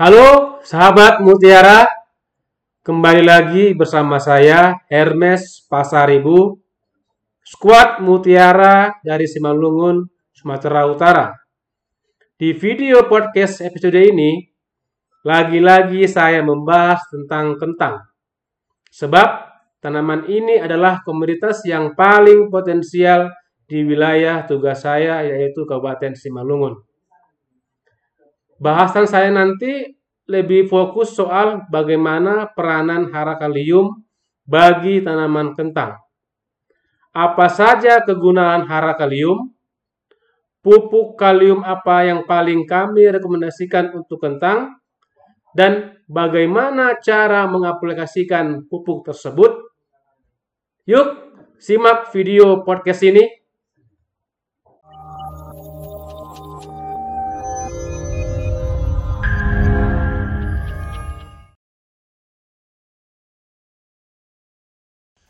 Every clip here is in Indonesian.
Halo sahabat Mutiara, kembali lagi bersama saya Hermes Pasaribu, skuad Mutiara dari Simalungun, Sumatera Utara. Di video podcast episode ini, lagi-lagi saya membahas tentang kentang. Sebab tanaman ini adalah komoditas yang paling potensial di wilayah tugas saya yaitu Kabupaten Simalungun. Bahasan saya nanti lebih fokus soal bagaimana peranan hara kalium bagi tanaman kentang. Apa saja kegunaan hara kalium? Pupuk kalium apa yang paling kami rekomendasikan untuk kentang? Dan bagaimana cara mengaplikasikan pupuk tersebut? Yuk, simak video podcast ini.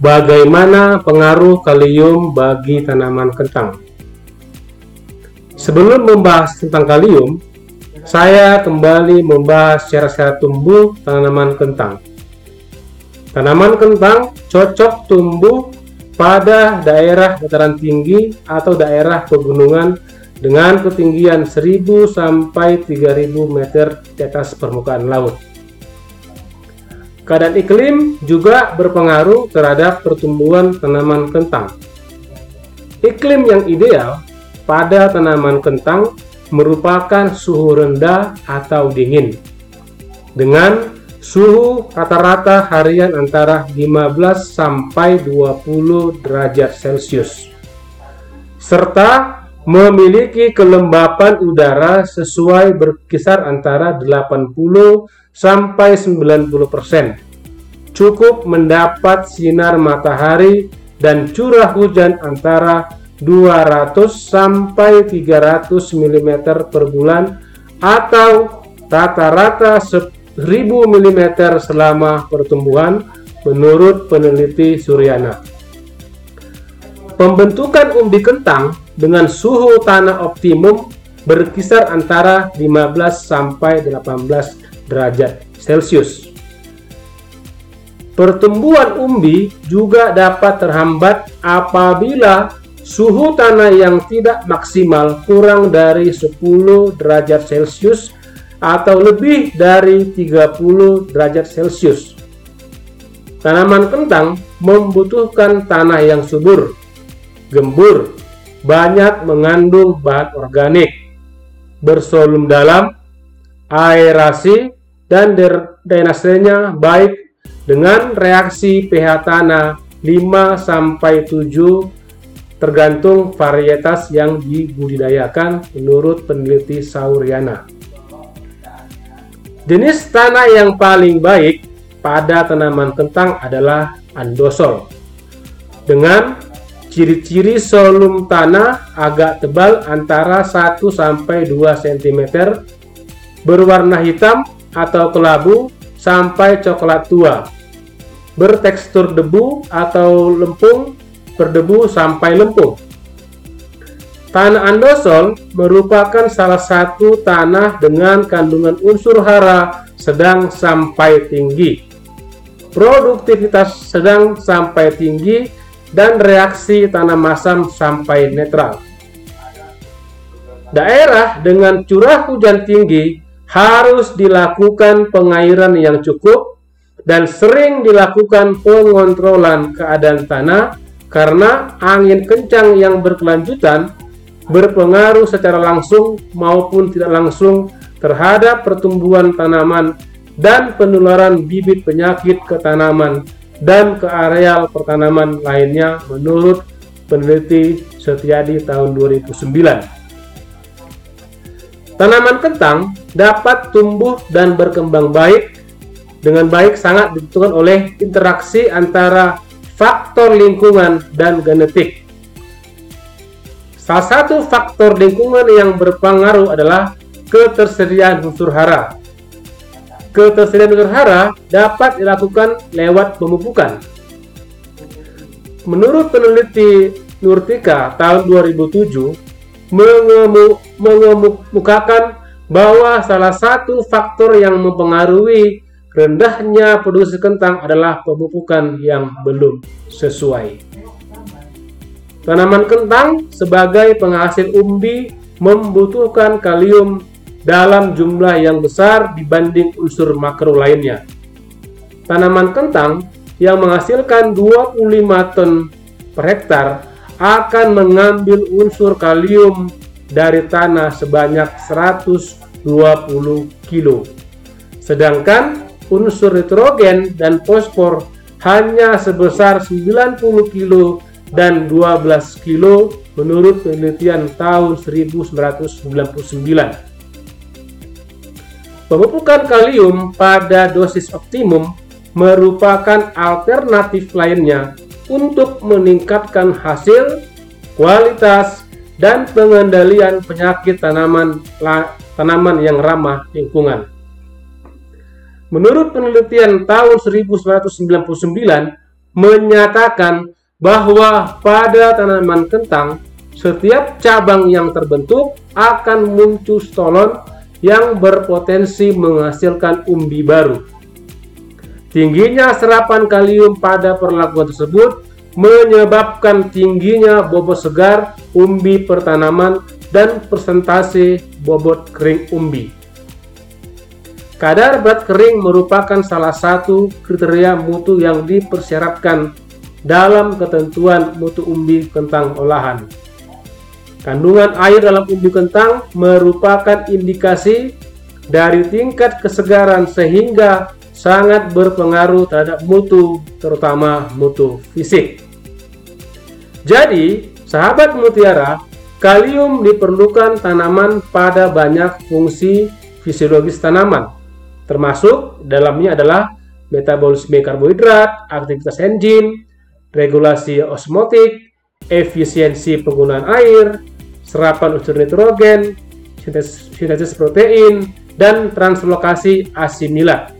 bagaimana pengaruh kalium bagi tanaman kentang. Sebelum membahas tentang kalium, saya kembali membahas cara-cara tumbuh tanaman kentang. Tanaman kentang cocok tumbuh pada daerah dataran tinggi atau daerah pegunungan dengan ketinggian 1000 sampai 3000 meter di atas permukaan laut. Keadaan iklim juga berpengaruh terhadap pertumbuhan tanaman kentang. Iklim yang ideal pada tanaman kentang merupakan suhu rendah atau dingin dengan suhu rata-rata harian antara 15 sampai 20 derajat Celcius serta memiliki kelembapan udara sesuai berkisar antara 80 sampai 90%. Cukup mendapat sinar matahari dan curah hujan antara 200 sampai 300 mm per bulan atau rata-rata 1000 mm selama pertumbuhan menurut peneliti Suryana. Pembentukan umbi kentang dengan suhu tanah optimum berkisar antara 15 sampai 18 derajat Celcius. Pertumbuhan umbi juga dapat terhambat apabila suhu tanah yang tidak maksimal kurang dari 10 derajat Celcius atau lebih dari 30 derajat Celcius. Tanaman kentang membutuhkan tanah yang subur gembur, banyak mengandung bahan organik, bersolum dalam, aerasi, dan drainasenya baik dengan reaksi pH tanah 5 sampai 7 tergantung varietas yang dibudidayakan menurut peneliti Sauriana. Jenis tanah yang paling baik pada tanaman kentang adalah andosol dengan Ciri-ciri solum tanah agak tebal antara 1 sampai 2 cm, berwarna hitam atau kelabu sampai coklat tua, bertekstur debu atau lempung, berdebu sampai lempung. Tanah andosol merupakan salah satu tanah dengan kandungan unsur hara sedang sampai tinggi. Produktivitas sedang sampai tinggi dan reaksi tanah masam sampai netral. Daerah dengan curah hujan tinggi harus dilakukan pengairan yang cukup dan sering dilakukan pengontrolan keadaan tanah karena angin kencang yang berkelanjutan berpengaruh secara langsung maupun tidak langsung terhadap pertumbuhan tanaman dan penularan bibit penyakit ke tanaman dan ke areal pertanaman lainnya menurut peneliti Setiadi tahun 2009. Tanaman kentang dapat tumbuh dan berkembang baik dengan baik sangat ditentukan oleh interaksi antara faktor lingkungan dan genetik. Salah satu faktor lingkungan yang berpengaruh adalah ketersediaan unsur hara ketersediaan unsur hara dapat dilakukan lewat pemupukan. Menurut peneliti Nurtika tahun 2007 mengemu, mengemukakan bahwa salah satu faktor yang mempengaruhi rendahnya produksi kentang adalah pemupukan yang belum sesuai. Tanaman kentang sebagai penghasil umbi membutuhkan kalium dalam jumlah yang besar dibanding unsur makro lainnya. Tanaman kentang yang menghasilkan 25 ton per hektar akan mengambil unsur kalium dari tanah sebanyak 120 kilo. Sedangkan unsur nitrogen dan fosfor hanya sebesar 90 kilo dan 12 kilo menurut penelitian tahun 1999. Pemupukan kalium pada dosis optimum merupakan alternatif lainnya untuk meningkatkan hasil, kualitas, dan pengendalian penyakit tanaman tanaman yang ramah lingkungan. Menurut penelitian tahun 1999 menyatakan bahwa pada tanaman kentang setiap cabang yang terbentuk akan muncul stolon yang berpotensi menghasilkan umbi baru. Tingginya serapan kalium pada perlakuan tersebut menyebabkan tingginya bobot segar umbi pertanaman dan persentase bobot kering umbi. Kadar berat kering merupakan salah satu kriteria mutu yang dipersyaratkan dalam ketentuan mutu umbi kentang olahan. Kandungan air dalam umbi kentang merupakan indikasi dari tingkat kesegaran sehingga sangat berpengaruh terhadap mutu, terutama mutu fisik. Jadi, sahabat mutiara, kalium diperlukan tanaman pada banyak fungsi fisiologis tanaman, termasuk dalamnya adalah metabolisme karbohidrat, aktivitas enzim, regulasi osmotik, efisiensi penggunaan air, serapan unsur nitrogen, sintesis, protein, dan translokasi asimilat.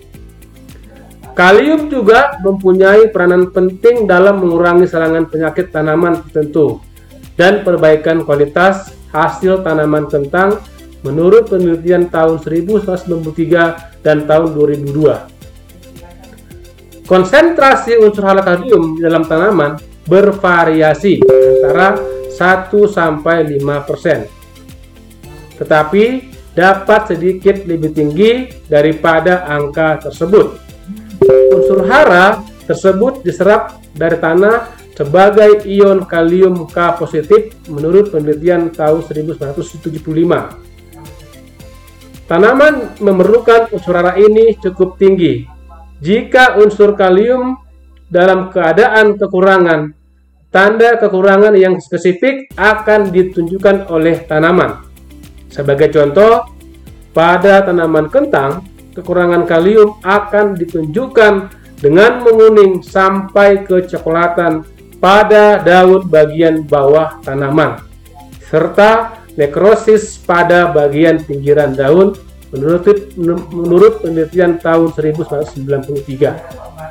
Kalium juga mempunyai peranan penting dalam mengurangi serangan penyakit tanaman tertentu dan perbaikan kualitas hasil tanaman kentang menurut penelitian tahun 1993 dan tahun 2002. Konsentrasi unsur hara kalium dalam tanaman bervariasi antara 1 sampai 5%. Tetapi dapat sedikit lebih tinggi daripada angka tersebut. Unsur hara tersebut diserap dari tanah sebagai ion kalium K positif menurut penelitian tahun 1975. Tanaman memerlukan unsur hara ini cukup tinggi. Jika unsur kalium dalam keadaan kekurangan Tanda kekurangan yang spesifik akan ditunjukkan oleh tanaman. Sebagai contoh, pada tanaman kentang, kekurangan kalium akan ditunjukkan dengan menguning sampai kecoklatan pada daun bagian bawah tanaman, serta nekrosis pada bagian pinggiran daun menurut, menurut penelitian tahun 1993.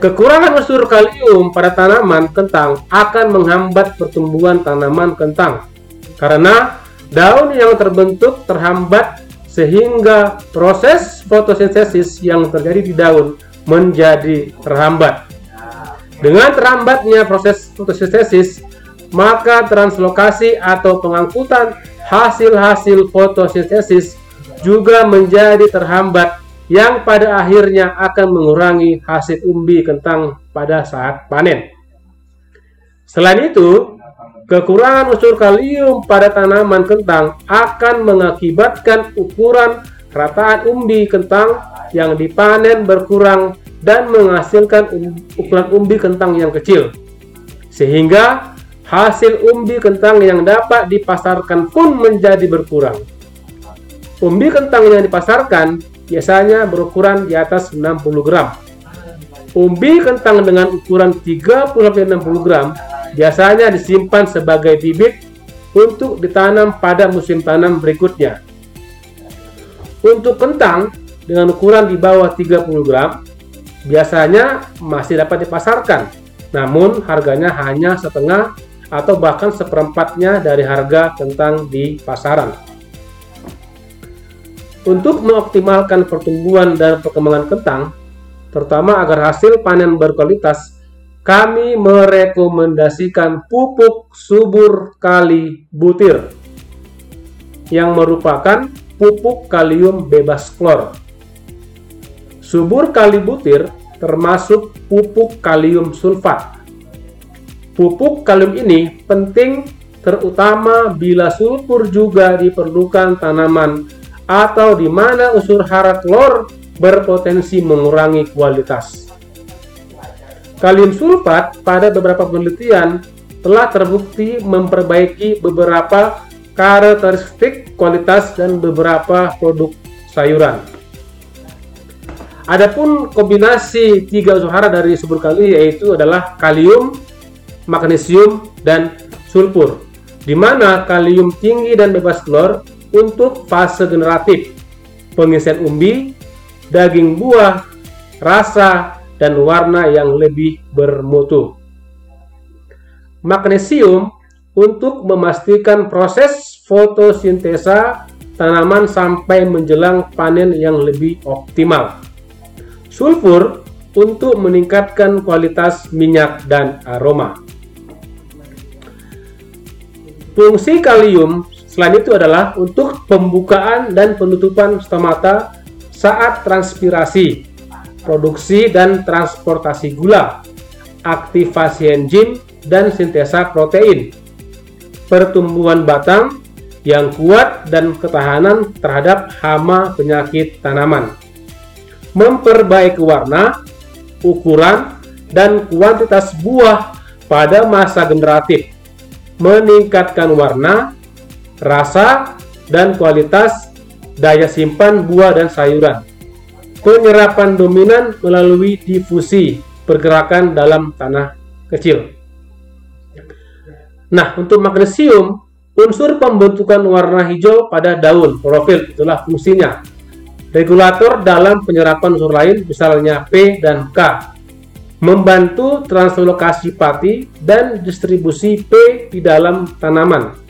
Kekurangan unsur kalium pada tanaman kentang akan menghambat pertumbuhan tanaman kentang karena daun yang terbentuk terhambat sehingga proses fotosintesis yang terjadi di daun menjadi terhambat. Dengan terhambatnya proses fotosintesis, maka translokasi atau pengangkutan hasil-hasil fotosintesis juga menjadi terhambat yang pada akhirnya akan mengurangi hasil umbi kentang pada saat panen. Selain itu, kekurangan unsur kalium pada tanaman kentang akan mengakibatkan ukuran rataan umbi kentang yang dipanen berkurang dan menghasilkan um, ukuran umbi kentang yang kecil. Sehingga hasil umbi kentang yang dapat dipasarkan pun menjadi berkurang. Umbi kentang yang dipasarkan biasanya berukuran di atas 60 gram. Umbi kentang dengan ukuran 30-60 gram biasanya disimpan sebagai bibit untuk ditanam pada musim tanam berikutnya. Untuk kentang dengan ukuran di bawah 30 gram biasanya masih dapat dipasarkan, namun harganya hanya setengah atau bahkan seperempatnya dari harga kentang di pasaran. Untuk mengoptimalkan pertumbuhan dan perkembangan kentang, terutama agar hasil panen berkualitas, kami merekomendasikan pupuk subur kali butir yang merupakan pupuk kalium bebas klor. Subur kali butir termasuk pupuk kalium sulfat. Pupuk kalium ini penting terutama bila sulfur juga diperlukan tanaman atau di mana unsur hara klor berpotensi mengurangi kualitas. Kalium sulfat pada beberapa penelitian telah terbukti memperbaiki beberapa karakteristik kualitas dan beberapa produk sayuran. Adapun kombinasi tiga unsur hara dari subur kali yaitu adalah kalium, magnesium, dan sulfur, di mana kalium tinggi dan bebas klor untuk fase generatif, pengisian umbi, daging buah, rasa, dan warna yang lebih bermutu. Magnesium untuk memastikan proses fotosintesa tanaman sampai menjelang panen yang lebih optimal. Sulfur untuk meningkatkan kualitas minyak dan aroma. Fungsi kalium Selain itu adalah untuk pembukaan dan penutupan stomata saat transpirasi, produksi dan transportasi gula, aktivasi enzim dan sintesa protein, pertumbuhan batang yang kuat dan ketahanan terhadap hama penyakit tanaman, memperbaiki warna, ukuran, dan kuantitas buah pada masa generatif, meningkatkan warna, rasa, dan kualitas daya simpan buah dan sayuran. Penyerapan dominan melalui difusi pergerakan dalam tanah kecil. Nah, untuk magnesium, unsur pembentukan warna hijau pada daun, profil, itulah fungsinya. Regulator dalam penyerapan unsur lain, misalnya P dan K, membantu translokasi pati dan distribusi P di dalam tanaman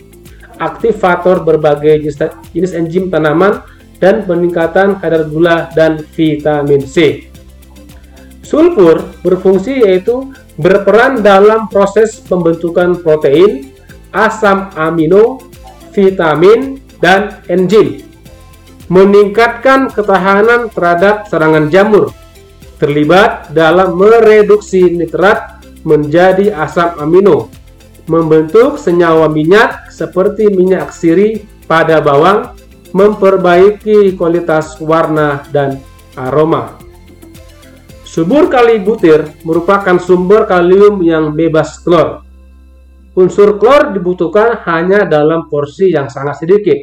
aktivator berbagai jenis enzim tanaman, dan peningkatan kadar gula dan vitamin C. Sulfur berfungsi yaitu berperan dalam proses pembentukan protein, asam amino, vitamin, dan enzim. Meningkatkan ketahanan terhadap serangan jamur. Terlibat dalam mereduksi nitrat menjadi asam amino membentuk senyawa minyak seperti minyak siri pada bawang, memperbaiki kualitas warna dan aroma. Subur kali butir merupakan sumber kalium yang bebas klor. Unsur klor dibutuhkan hanya dalam porsi yang sangat sedikit.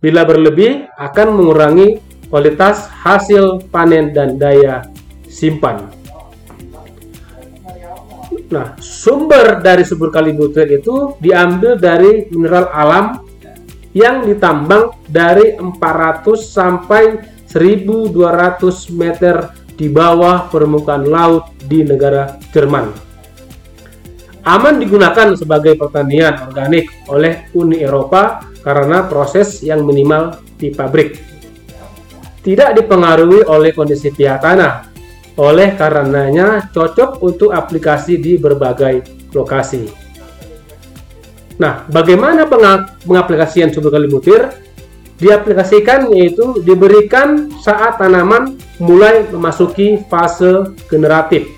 Bila berlebih akan mengurangi kualitas hasil panen dan daya simpan. Nah, sumber dari subur kalibutir itu diambil dari mineral alam yang ditambang dari 400 sampai 1200 meter di bawah permukaan laut di negara Jerman. Aman digunakan sebagai pertanian organik oleh Uni Eropa karena proses yang minimal di pabrik. Tidak dipengaruhi oleh kondisi pihak tanah, oleh karenanya cocok untuk aplikasi di berbagai lokasi. Nah, bagaimana pengaplikasian sumber kali butir? diaplikasikan yaitu diberikan saat tanaman mulai memasuki fase generatif.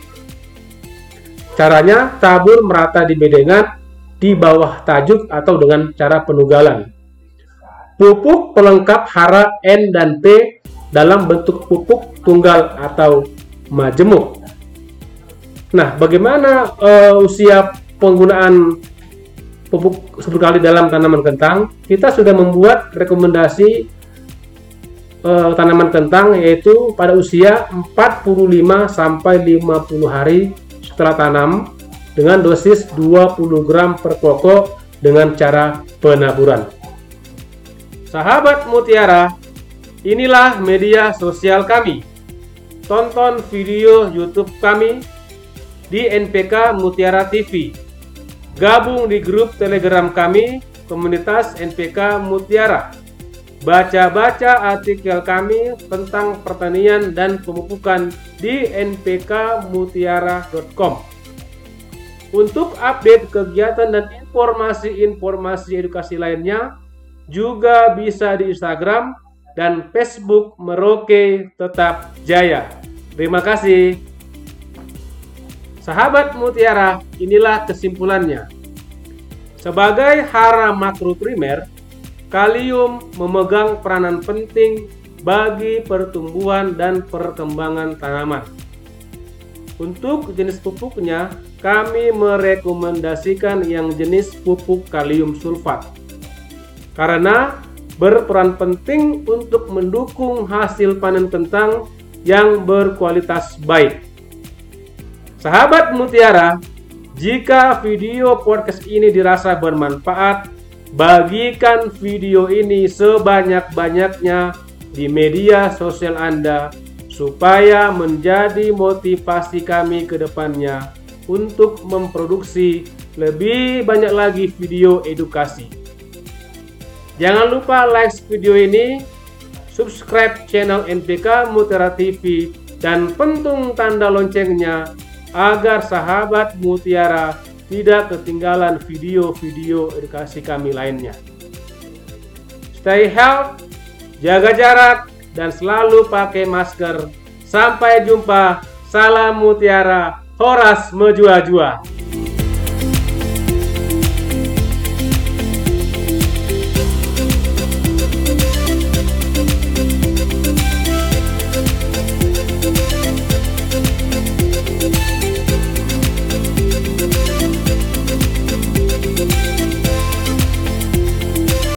Caranya tabur merata di bedengan di bawah tajuk atau dengan cara penugalan. Pupuk pelengkap hara N dan P dalam bentuk pupuk tunggal atau majemuk. Nah, bagaimana uh, usia penggunaan pupuk kali dalam tanaman kentang, kita sudah membuat rekomendasi uh, tanaman kentang yaitu pada usia 45 sampai 50 hari setelah tanam dengan dosis 20 gram per pokok dengan cara penaburan. Sahabat Mutiara, inilah media sosial kami. Tonton video YouTube kami di NPK Mutiara TV Gabung di grup Telegram kami, komunitas NPK Mutiara. Baca-baca artikel kami tentang pertanian dan pemupukan di npkmutiara.com. Untuk update kegiatan dan informasi-informasi edukasi lainnya, juga bisa di Instagram dan Facebook Merauke Tetap Jaya. Terima kasih. Sahabat Mutiara, inilah kesimpulannya. Sebagai hara makro primer, kalium memegang peranan penting bagi pertumbuhan dan perkembangan tanaman. Untuk jenis pupuknya, kami merekomendasikan yang jenis pupuk kalium sulfat. Karena berperan penting untuk mendukung hasil panen kentang yang berkualitas baik. Sahabat Mutiara, jika video podcast ini dirasa bermanfaat, bagikan video ini sebanyak-banyaknya di media sosial Anda supaya menjadi motivasi kami ke depannya untuk memproduksi lebih banyak lagi video edukasi. Jangan lupa like video ini, subscribe channel NPK Mutiara TV, dan pentung tanda loncengnya agar sahabat Mutiara tidak ketinggalan video-video edukasi kami lainnya. Stay healthy, jaga jarak, dan selalu pakai masker. Sampai jumpa. Salam Mutiara, Horas Mejua-jua.